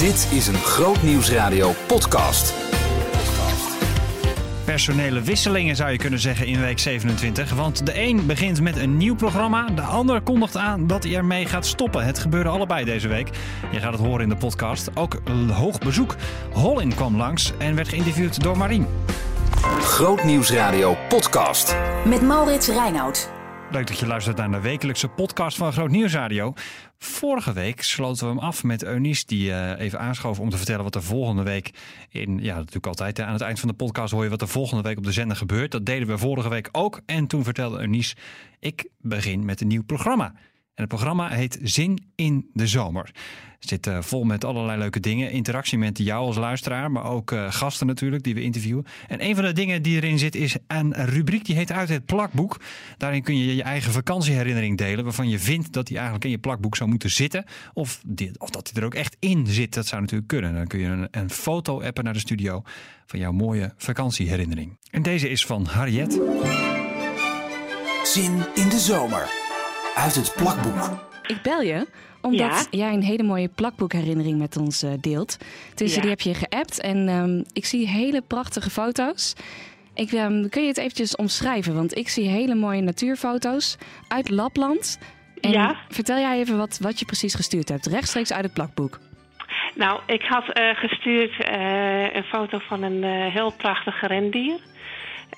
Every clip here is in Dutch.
Dit is een Groot Nieuwsradio podcast. Personele wisselingen zou je kunnen zeggen in week 27. Want de een begint met een nieuw programma. De ander kondigt aan dat hij ermee gaat stoppen. Het gebeurde allebei deze week. Je gaat het horen in de podcast. Ook hoog bezoek. Hollin kwam langs en werd geïnterviewd door Marien. Groot Nieuwsradio podcast. Met Maurits Reinoud. Leuk dat je luistert naar de wekelijkse podcast van Groot Nieuwsradio. Vorige week sloten we hem af met Eunice, die uh, even aanschoof om te vertellen wat er volgende week in. Ja, natuurlijk altijd. Aan het eind van de podcast hoor je wat er volgende week op de zender gebeurt. Dat deden we vorige week ook. En toen vertelde Eunice: Ik begin met een nieuw programma. En het programma heet Zin in de Zomer zit uh, vol met allerlei leuke dingen. Interactie met jou als luisteraar, maar ook uh, gasten natuurlijk die we interviewen. En een van de dingen die erin zit is een rubriek die heet Uit het plakboek. Daarin kun je je eigen vakantieherinnering delen waarvan je vindt dat die eigenlijk in je plakboek zou moeten zitten. Of, of dat die er ook echt in zit. Dat zou natuurlijk kunnen. Dan kun je een, een foto appen naar de studio van jouw mooie vakantieherinnering. En deze is van Harriet. Zin in de zomer. Uit het plakboek. Ik bel je omdat jij een hele mooie plakboekherinnering met ons uh, deelt. Dus die heb je geappt en um, ik zie hele prachtige foto's. Ik, um, kun je het eventjes omschrijven? Want ik zie hele mooie natuurfoto's uit Lapland. En ja. vertel jij even wat, wat je precies gestuurd hebt, rechtstreeks uit het plakboek. Nou, ik had uh, gestuurd uh, een foto van een heel prachtig rendier.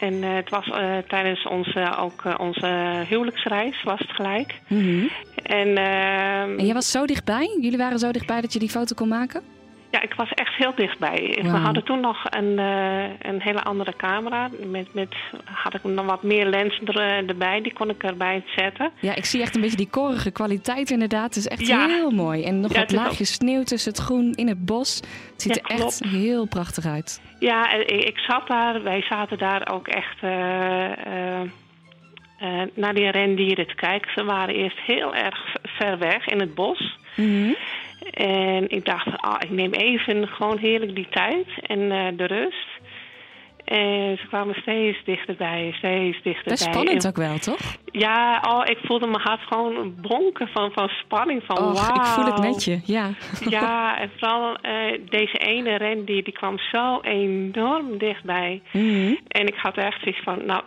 En uh, het was uh, tijdens onze, ook uh, onze huwelijksreis, was het gelijk. Mm -hmm. en, uh, en jij was zo dichtbij? Jullie waren zo dichtbij dat je die foto kon maken? Ja, ik was echt heel dichtbij. Wow. We hadden toen nog een, een hele andere camera. Met, met had ik nog wat meer lenzen er, erbij. Die kon ik erbij zetten. Ja, ik zie echt een beetje die korrige kwaliteit inderdaad. Het is echt ja. heel mooi. En nog ja, wat laagjes ook... sneeuw tussen het groen in het bos. Het ziet ja, er echt heel prachtig uit. Ja, ik zat daar. Wij zaten daar ook echt uh, uh, uh, naar die rendieren te kijken. Ze waren eerst heel erg ver weg in het bos. Mm -hmm. En ik dacht, ah, ik neem even gewoon heerlijk die tijd en de rust. En ze kwamen steeds dichterbij, steeds dichterbij. Dat is spannend en, ook wel, toch? Ja, oh, ik voelde mijn hart gewoon bonken van, van spanning. Van, oh, wow. ik voel het met je, ja. Ja, en vooral uh, deze ene ren, die, die kwam zo enorm dichtbij. Mm -hmm. En ik had echt zoiets van, nou,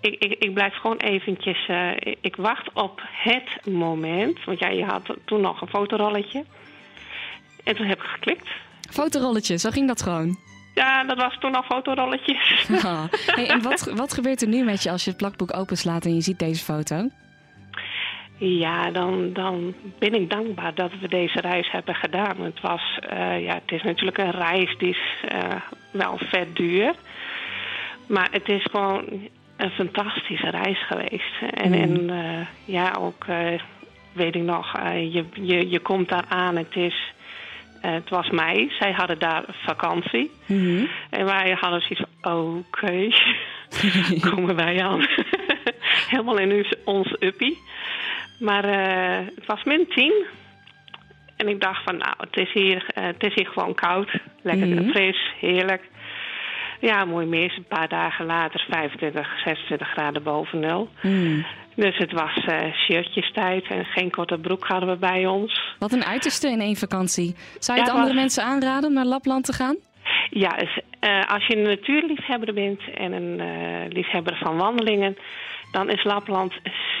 ik, ik, ik blijf gewoon eventjes... Uh, ik wacht op het moment. Want ja, je had toen nog een fotorolletje. En toen heb ik geklikt. Fotorolletje, zo ging dat gewoon? Ja, dat was toen al fotorolletjes. Oh. Hey, en wat, wat gebeurt er nu met je als je het plakboek openslaat en je ziet deze foto? Ja, dan, dan ben ik dankbaar dat we deze reis hebben gedaan. Het, was, uh, ja, het is natuurlijk een reis die is uh, wel vet duur. Maar het is gewoon een fantastische reis geweest. En, mm. en uh, ja, ook weet ik nog, je, je, je komt daar aan. Het is... Uh, het was mei, zij hadden daar vakantie. Mm -hmm. En wij hadden zoiets van, oké, okay. komen wij aan. Helemaal in ons uppie. Maar uh, het was min 10. En ik dacht van, nou, het is hier, uh, het is hier gewoon koud. Lekker Mhm. mm -hmm. fris, heerlijk. Ja, mooi meer. Een paar dagen later 25, 26 graden boven nul. Mm. Dus het was uh, shirtjestijd en geen korte broek hadden we bij ons. Wat een uiterste in één vakantie. Zou je ja, het andere was... mensen aanraden om naar Lapland te gaan? Ja, dus, uh, als je een natuurliefhebber bent en een uh, liefhebber van wandelingen... dan is Lapland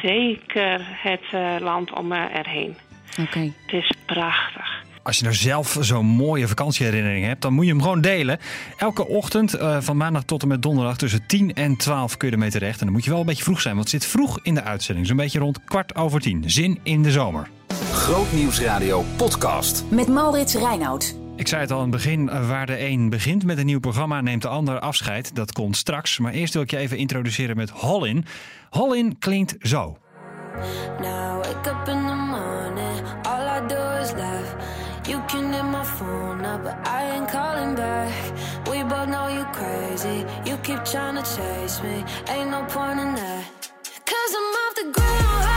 zeker het land om erheen. Oké. Okay. Het is prachtig. Als je nou zelf zo'n mooie vakantieherinnering hebt, dan moet je hem gewoon delen. Elke ochtend uh, van maandag tot en met donderdag tussen 10 en 12 kun je ermee terecht. En dan moet je wel een beetje vroeg zijn, want het zit vroeg in de uitzending. Zo'n beetje rond kwart over tien. Zin in de zomer. Grootnieuwsradio podcast. Met Maurits Reinoud. Ik zei het al in het begin, waar de een begint met een nieuw programma, neemt de ander afscheid. Dat komt straks. Maar eerst wil ik je even introduceren met Hollin. Hollin klinkt zo. Now wake up in the morning, all I do is laugh. You can hit my phone up, but I ain't calling back. We both know you crazy. You keep trying to chase me. Ain't no point in that. Cause I'm off the ground,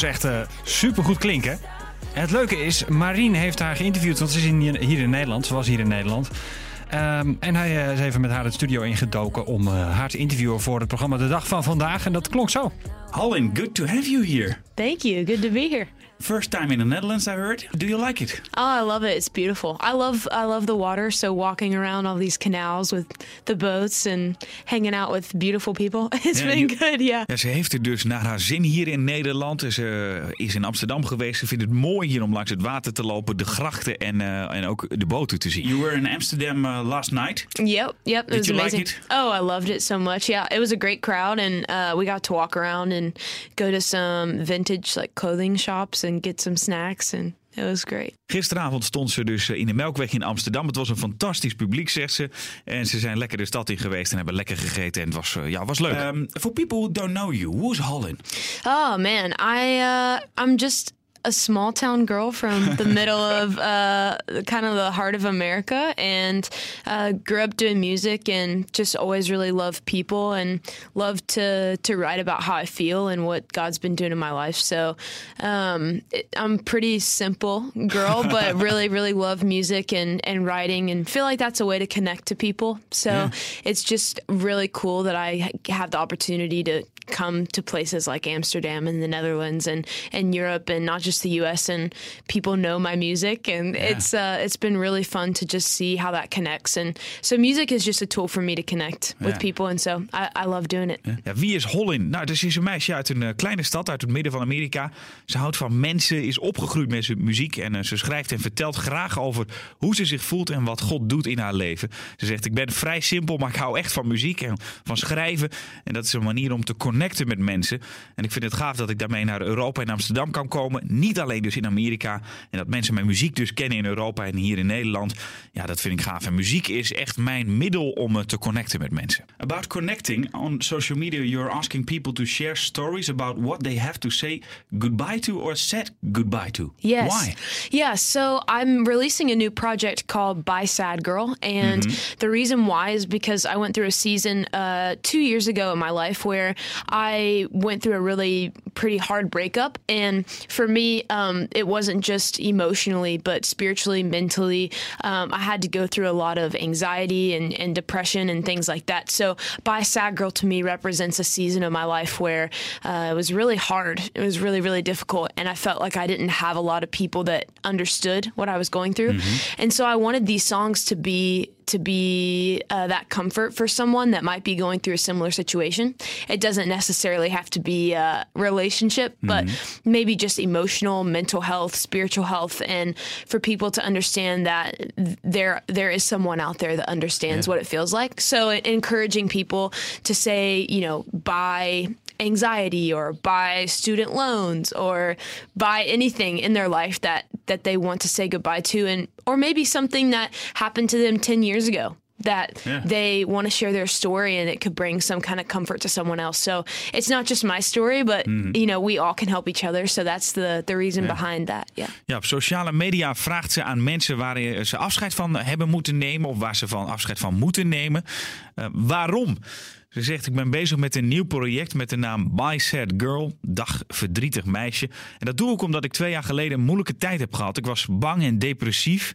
dus echt uh, super goed klinken. En het leuke is, Marien heeft haar geïnterviewd, want ze is hier in Nederland. Ze was hier in Nederland. Um, en hij is even met haar het studio ingedoken om uh, haar te interviewen voor het programma De Dag van Vandaag. En dat klonk zo. Holland, good to have you here. Thank you. Good to be here. First time in the Netherlands, I heard. Do you like it? Oh, I love it. It's beautiful. I love I love the water. So walking around all these canals with the boats and hanging out with beautiful people, it's yeah, been you, good. Yeah. Ja, ze heeft er dus naar haar zin hier in Nederland. Ze is in Amsterdam geweest. Ze vindt het mooi hier om langs het water te lopen, de grachten en uh, en ook de boten te zien. You were in Amsterdam uh, last night. Yep, yep. It Did was you amazing. like it? Oh, I loved it so much. Yeah, it was a great crowd, and uh, we got to walk around and go to some vintage like clothing shops and get some snacks. And it was great. Gisteravond stond ze dus eh, in de Melkweg in Amsterdam. Het was een fantastisch publiek, zegt ze. En ze zijn lekker de stad in geweest en hebben lekker gegeten. En het was, uh, ja, was leuk. Um, for people who don't know you, who's Holland? Oh man, I uh, I'm just a small town girl from the middle of uh, kind of the heart of America and uh, grew up doing music and just always really loved people and loved to, to write about how I feel and what God's been doing in my life. So um, it, I'm pretty simple girl, but really, really love music and, and writing and feel like that's a way to connect to people. So yeah. it's just really cool that I have the opportunity to come to places like Amsterdam and the Netherlands and, and Europe and not just the U.S. and people know my music and yeah. it's uh, it's been really fun to just see how that connects and so music is just a tool for me to connect with people and so I, I love doing it. Ja, wie is Hollin? Nou, dus is een meisje uit een uh, kleine stad uit het midden van Amerika. Ze houdt van mensen, is opgegroeid met zijn muziek en uh, ze schrijft en vertelt graag over hoe ze zich voelt en wat God doet in haar leven. Ze zegt: ik ben vrij simpel, maar ik hou echt van muziek en van schrijven en dat is een manier om te connecten met mensen. En ik vind het gaaf dat ik daarmee naar Europa en Amsterdam kan komen. Niet alleen dus in Amerika. En dat mensen mijn muziek dus kennen in Europa en hier in Nederland. Ja, dat vind ik gaaf. En muziek is echt mijn middel om eh, te connecten met mensen. About connecting on social media, you're asking people to share stories about what they have to say goodbye to or said goodbye to. Yes. Why? Yeah, so I'm releasing a new project called By Sad Girl. And mm-hmm. the reason why is because I went through a season uh, two years ago in my life where I went through a really pretty hard breakup. And for me, um, it wasn't just emotionally, but spiritually, mentally. Um, I had to go through a lot of anxiety and, and depression and things like that. So, By Sad Girl to me represents a season of my life where uh, it was really hard. It was really, really difficult. And I felt like I didn't have a lot of people that understood what I was going through. Mm-hmm. And so I wanted these songs to be to be uh, that comfort for someone that might be going through a similar situation. It doesn't necessarily have to be a relationship, but mm-hmm. maybe just emotional, mental health, spiritual health, and for people to understand that there there is someone out there that understands yeah. what it feels like. So encouraging people to say, you know, buy anxiety or buy student loans or buy anything in their life that that they want to say goodbye to and or maybe something that happened to them 10 years ago that yeah. they want to share their story and it could bring some kind of comfort to someone else. So it's not just my story, but mm. you know, we all can help each other. So that's the the reason yeah. behind that. Yeah. Ja, op sociale media vraagt ze aan mensen waar ze afscheid van hebben moeten nemen of waar ze van afscheid van moeten nemen. Uh, waarom? Ze zegt: Ik ben bezig met een nieuw project met de naam By Sad Girl, Dag Verdrietig Meisje. En dat doe ik omdat ik twee jaar geleden een moeilijke tijd heb gehad. Ik was bang en depressief.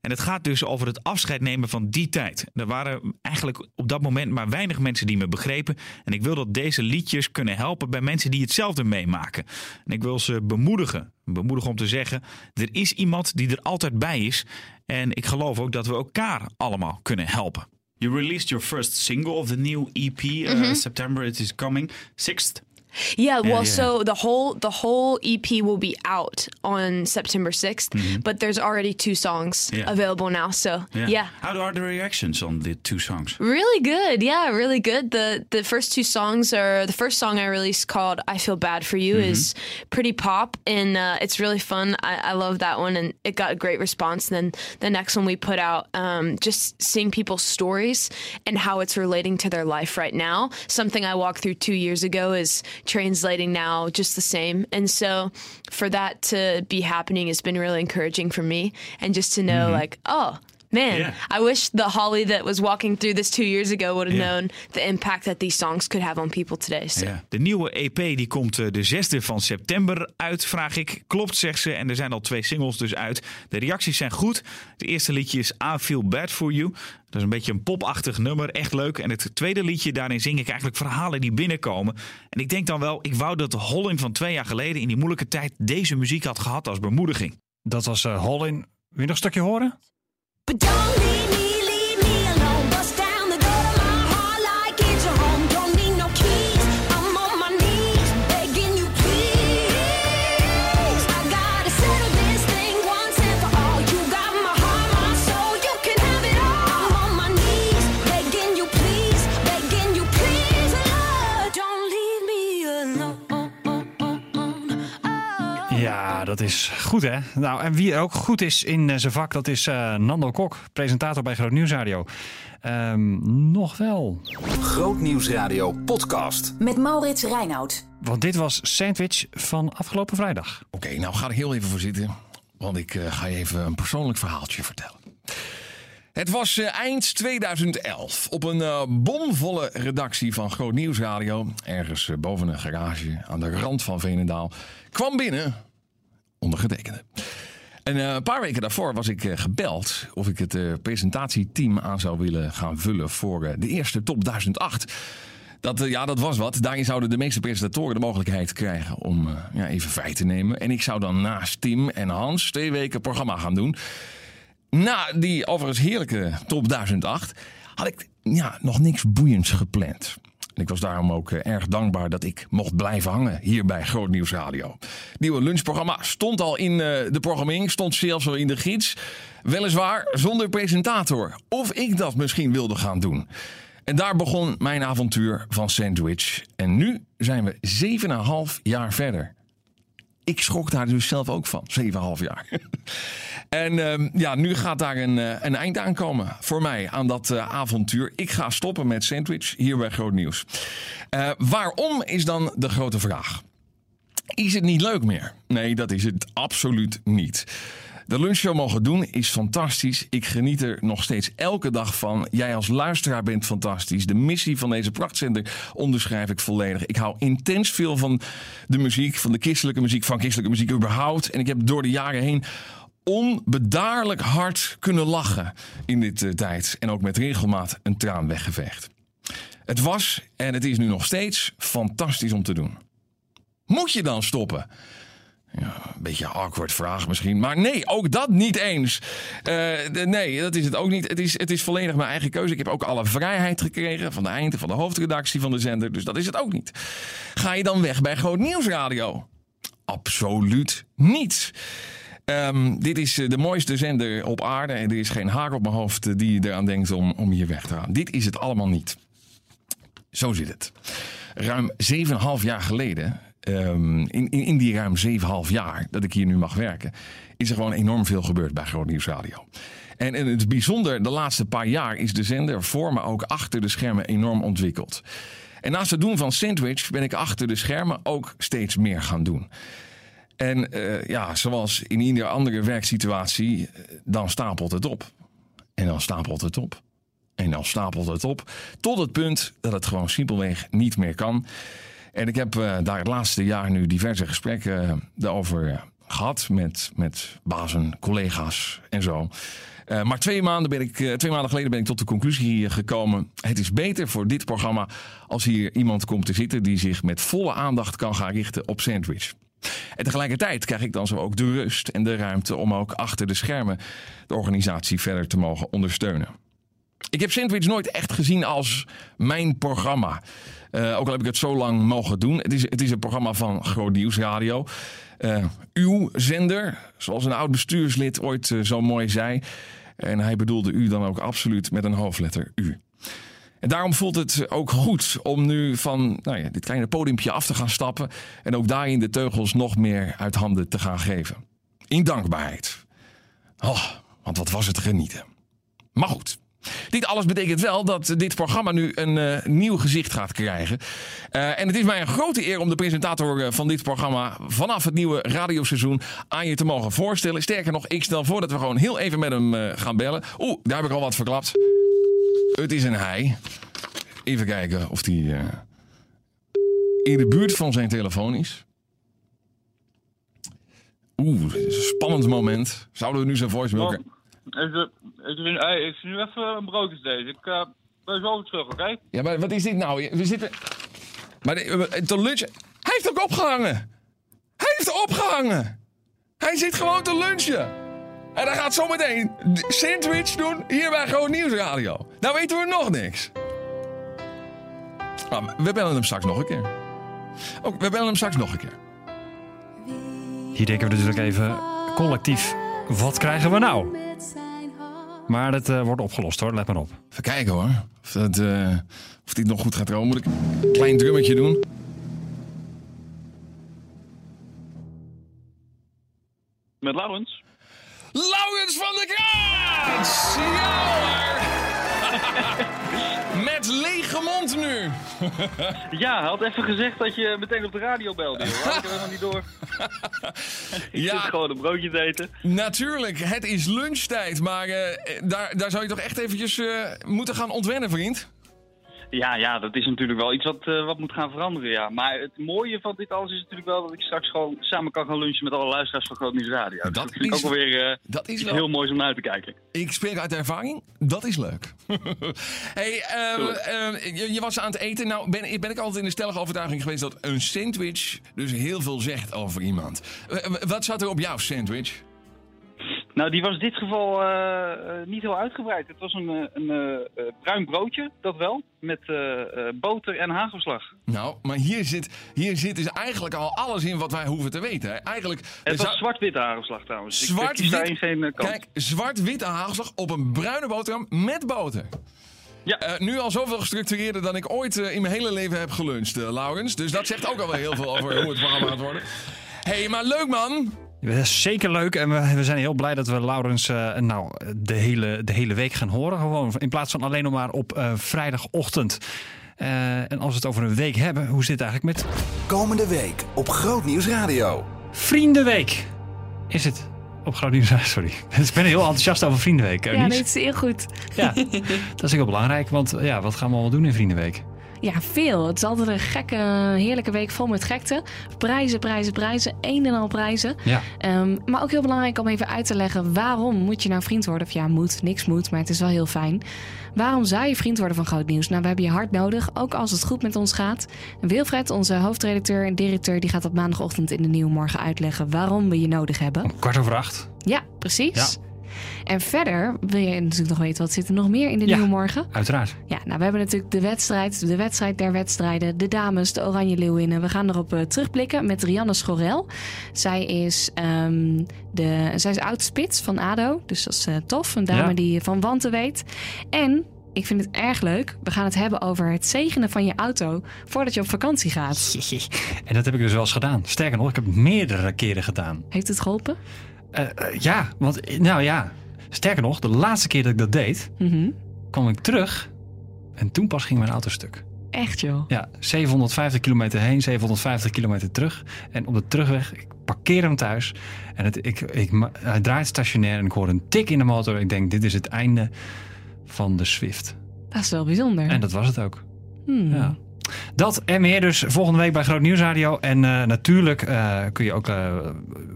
En het gaat dus over het afscheid nemen van die tijd. Er waren eigenlijk op dat moment maar weinig mensen die me begrepen. En ik wil dat deze liedjes kunnen helpen bij mensen die hetzelfde meemaken. En ik wil ze bemoedigen. Bemoedigen om te zeggen: er is iemand die er altijd bij is. En ik geloof ook dat we elkaar allemaal kunnen helpen. You released your first single of the new EP. Uh, mm-hmm. September it is coming. Sixth Yeah, well, yeah, so the whole the whole EP will be out on September 6th, mm-hmm. but there's already two songs yeah. available now. So yeah. How are the reactions on the two songs? Really good. Yeah, really good. The the first two songs are the first song I released called "I Feel Bad for You" mm-hmm. is pretty pop and uh, it's really fun. I, I, love that one and it got a great response. And then the next one we put out, um, just seeing people's stories and how it's relating to their life right now. Something I walked through two years ago is translating now just the same. And so for that to be happening has been really encouraging for me. And just to know, mm-hmm. like, oh, Man, Yeah. I wish the Holly that was walking through this two years ago would have Yeah. known the impact that these songs could have on people today. So. Ja. De nieuwe EP die komt eh, de 6e van september uit, vraag ik. Klopt, zegt ze. En er zijn al twee singles dus uit. De reacties zijn goed. Het eerste liedje is I Feel Bad For You. Dat is een beetje een popachtig nummer, echt leuk. En het tweede liedje, daarin zing ik eigenlijk verhalen die binnenkomen. En ik denk dan wel, ik wou dat Hollin van twee jaar geleden in die moeilijke tijd deze muziek had gehad als bemoediging. Dat was uh, Hollin. Wil je nog een stukje horen? But don't leave me, dat is goed hè. Nou, en wie ook goed is in eh, zijn vak, dat is eh, Nando Kok, presentator bij Groot Nieuwsradio. Ehm, nog wel. Grootnieuwsradio podcast. Met Maurits Reinoud. Want dit was Sandwich van afgelopen vrijdag. Oké, nou ga er heel even voor zitten. Want ik eh, ga je even een persoonlijk verhaaltje vertellen. Het was eh, eind 2011 op een eh, bomvolle redactie van Groot Nieuwsradio. Ergens boven een garage aan de rand van Veenendaal. Kwam binnen ondergetekende. En eh, een paar weken daarvoor was ik eh, gebeld of ik het eh, presentatieteam aan zou willen gaan vullen voor de eerste top 1008. Dat, ja, dat was wat. Daarin zouden de meeste presentatoren de mogelijkheid krijgen om ja, even vrij te nemen. En ik zou dan naast Tim en Hans twee weken programma gaan doen. Na die overigens heerlijke top 1008 had ik ja, nog niks boeiends gepland. En ik was daarom ook eh, erg dankbaar dat ik mocht blijven hangen hier bij Groot Nieuws Radio. Nieuwe lunchprogramma stond al in eh, de programmering, stond zelfs al in de gids. Weliswaar zonder presentator. Of ik dat misschien wilde gaan doen. En daar begon mijn avontuur van Sandwich. En nu zijn we 7,5 jaar verder. Ik schrok daar dus zelf ook van, 7,5 jaar. en ehm, ja, nu gaat daar een, eh, een eind aan komen voor mij aan dat eh, avontuur. Ik ga stoppen met Sandwich hier bij Groot Nieuws. Eh, waarom is dan de grote vraag? Is het niet leuk meer? Nee, dat is het absoluut niet. De lunchshow mogen doen is fantastisch. Ik geniet er nog steeds elke dag van. Jij als luisteraar bent fantastisch. De missie van deze prachtzender onderschrijf ik volledig. Ik hou intens veel van de muziek, van de christelijke muziek, van christelijke muziek überhaupt. En ik heb door de jaren heen onbedaarlijk hard kunnen lachen in dit eh, tijd. En ook met regelmaat een traan weggeveegd. Het was en het is nu nog steeds fantastisch om te doen. Moet je dan stoppen? Een beetje een awkward vraag misschien. Maar nee, ook dat niet eens. Eh, nee, dat is het ook niet. Het is, het is volledig mijn eigen keuze. Ik heb ook alle vrijheid gekregen van de eind van de hoofdredactie van de zender. Dus dat is het ook niet. Ga je dan weg bij Groot Nieuwsradio? Absoluut niet. Ehm, dit is eh, de mooiste zender op aarde. En er is geen haar op mijn hoofd eh, die eraan denkt om, om hier weg te gaan. Dit is het allemaal niet. Zo zit het. Ruim 7,5 jaar geleden, ehm, in, in, die ruim 7,5 jaar dat ik hier nu mag werken, is er gewoon enorm veel gebeurd bij Groot Nieuws Radio. En, en het bijzonder, de laatste paar jaar is de zender voor me ook achter de schermen enorm ontwikkeld. En naast het doen van Sandwich ben ik achter de schermen ook steeds meer gaan doen. En eh, ja, zoals in iedere andere werksituatie, eh, dan stapelt het op. En dan stapelt het op. En dan stapelt het op. Tot het punt dat het gewoon simpelweg niet meer kan. En ik heb eh, daar het laatste jaar nu diverse gesprekken eh, daarover eh, gehad. Met, met bazen, collega's en zo. Maar twee maanden, ben ik, twee maanden geleden ben ik tot de conclusie gekomen. Het is beter voor dit programma als hier iemand komt te zitten die zich met volle aandacht kan gaan richten op Sandwich. En tegelijkertijd krijg ik dan zo ook de rust en de ruimte om ook achter de schermen de organisatie verder te mogen ondersteunen. Ik heb Sandwich nooit echt gezien als mijn programma. Eh, ook al heb ik het zo lang mogen doen. Het is, het is een programma van Groot Nieuwsradio. Eh, uw zender, zoals een oud bestuurslid ooit eh, zo mooi zei. En hij bedoelde u dan ook absoluut met een hoofdletter U. En daarom voelt het ook goed om nu van nou ja, dit kleine podiumpje af te gaan stappen. En ook daarin de teugels nog meer uit handen te gaan geven. In dankbaarheid. Oh, want wat was het genieten. Maar goed, Dit alles betekent wel dat dit programma nu een uh, nieuw gezicht gaat krijgen. Uh, en het is mij een grote eer om de presentator van dit programma vanaf het nieuwe radioseizoen aan je te mogen voorstellen. Sterker nog, ik stel voor dat we gewoon heel even met hem uh, gaan bellen. Oeh, daar heb ik al wat verklapt. Het is een hij. Even kijken of hij in de buurt van zijn telefoon is. Oeh, spannend moment. Zouden we nu zijn voice milken? Ik, ik, ik, ik nu even een broodje deze. Ik uh, ben zo terug, oké? Okay? Ja, maar wat is dit nou? We zitten... Maar de, de lunch... Hij heeft ook opgehangen! Hij heeft opgehangen! Hij zit gewoon te lunchen! En hij gaat zometeen sandwich doen hier bij Groot Nieuwsradio. Nou weten we nog niks. Ah, we bellen hem straks nog een keer. Ook, we bellen hem straks nog een keer. Hier denken we natuurlijk even collectief. Wat krijgen we nou? Maar dat uh, wordt opgelost hoor, let maar op. Even kijken hoor. Of, dat, uh, of dit nog goed gaat komen. Moet ik een klein drummetje doen? Met Laurens. Laurens van der Kraats! Ja! Met lege mond nu. ja, hij had even gezegd dat je meteen op de radio belde. Joh. Had ik er helemaal niet door. ik ja, zit gewoon een broodje te eten. Natuurlijk, het is lunchtijd. Maar uh, daar, daar zou je toch echt eventjes uh, moeten gaan ontwennen, vriend? Ja, ja, dat is natuurlijk wel iets wat, uh, wat moet gaan veranderen, ja. Maar het mooie van dit alles is natuurlijk wel dat ik straks gewoon samen kan gaan lunchen met alle luisteraars van Groot Nieuws Radio. Dat, ik ook alweer uh, dat is heel moois om naar uit te kijken. Ik spreek uit ervaring, dat is leuk. hey, um, um, je, je, was aan het eten. Nou ben, ben ik altijd in de stellige overtuiging geweest dat een sandwich dus heel veel zegt over iemand. Uh, wat zat er op jouw sandwich? Nou, die was in dit geval uh, niet heel uitgebreid. Het was een, een uh, bruin broodje, dat wel, met boter en hagelslag. Nou, maar hier zit, hier zit dus eigenlijk al alles in wat wij hoeven te weten. Hè? Eigenlijk, het was zwart-witte hagelslag trouwens. Zwart-wit? geen kant. Kijk, zwart-witte hagelslag op een bruine boterham met boter. Ja. nu al zoveel gestructureerder dan ik ooit in mijn hele leven heb geluncht, Laurens. Dus dat zegt ook alweer heel veel over hoe het programma gaat worden. Hé, hey, maar leuk man! Dat is zeker leuk en we, we zijn heel blij dat we Laurens uh, nou, de, hele, de hele week gaan horen. Gewoon in plaats van alleen nog maar op uh, vrijdagochtend. Uh, en als we het over een week hebben, hoe zit het eigenlijk met... Komende week op Groot Nieuws Radio. Vriendenweek is het op Groot Nieuws Sorry. ik ben heel enthousiast over Vriendenweek. Ja, dat is heel goed. Ja, dat is heel belangrijk, want ja, wat gaan we allemaal doen in Vriendenweek? Ja, veel. Het is altijd een gekke, heerlijke week vol met gekte. Prijzen, prijzen, prijzen. Een en al prijzen. Ja. Um, maar ook heel belangrijk om even uit te leggen... waarom moet je nou vriend worden? Of ja, moet, niks moet, maar het is wel heel fijn. Waarom zou je vriend worden van Groot Nieuws? Nou, we hebben je hard nodig, ook als het goed met ons gaat. Wilfred, onze hoofdredacteur en directeur... die gaat op maandagochtend in de Nieuwe Morgen uitleggen... waarom we je nodig hebben. Om kwart over acht. Ja, precies. Ja. En verder wil je natuurlijk nog weten wat zit er nog meer in de Nieuwe Morgen. Uiteraard. Ja, nou we hebben natuurlijk de wedstrijd, de wedstrijd der wedstrijden, de dames, de Oranje Leeuwinnen. We gaan erop uh, terugblikken met Rianne Schorel. Zij is, um, de, zij is oud-spits van ADO, dus dat is uh, tof. Een dame die van wanten weet. En ik vind het erg leuk. We gaan het hebben over het zegenen van je auto voordat je op vakantie gaat. En dat heb ik dus wel eens gedaan. Sterker nog, ik heb het meerdere keren gedaan. Heeft het geholpen? Uh, uh, ja, want nou ja, sterker nog, de laatste keer dat ik dat deed, mm -hmm. kwam ik terug en toen pas ging mijn auto stuk. Echt joh? Ja, 750 kilometer heen, 750 kilometer terug. En op de terugweg, ik parkeer hem thuis en het, ik, ik, hij draait stationair en ik hoor een tik in de motor. Ik denk, dit is het einde van de Swift. Dat is wel bijzonder. En dat was het ook. Hmm. Ja. Dat en meer dus volgende week bij Groot Nieuwsradio. En uh, natuurlijk uh, kun je ook uh,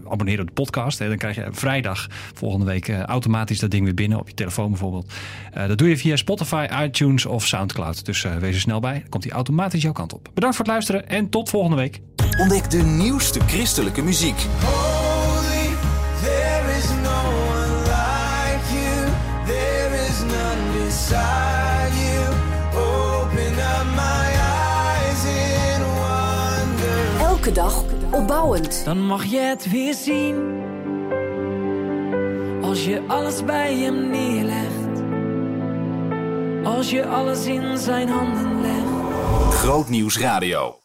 abonneren op de podcast. Hè. Dan krijg je vrijdag volgende week automatisch dat ding weer binnen op je telefoon bijvoorbeeld. dat doe je via Spotify, iTunes of Soundcloud. Dus wees er snel bij. Dan komt hij automatisch jouw kant op. Bedankt voor het luisteren en tot volgende week. Ontdek de nieuwste christelijke muziek. Elke dag opbouwend. Dan mag je het weer zien. Als je alles bij hem neerlegt. Als je alles in zijn handen legt. Groot Nieuws Radio.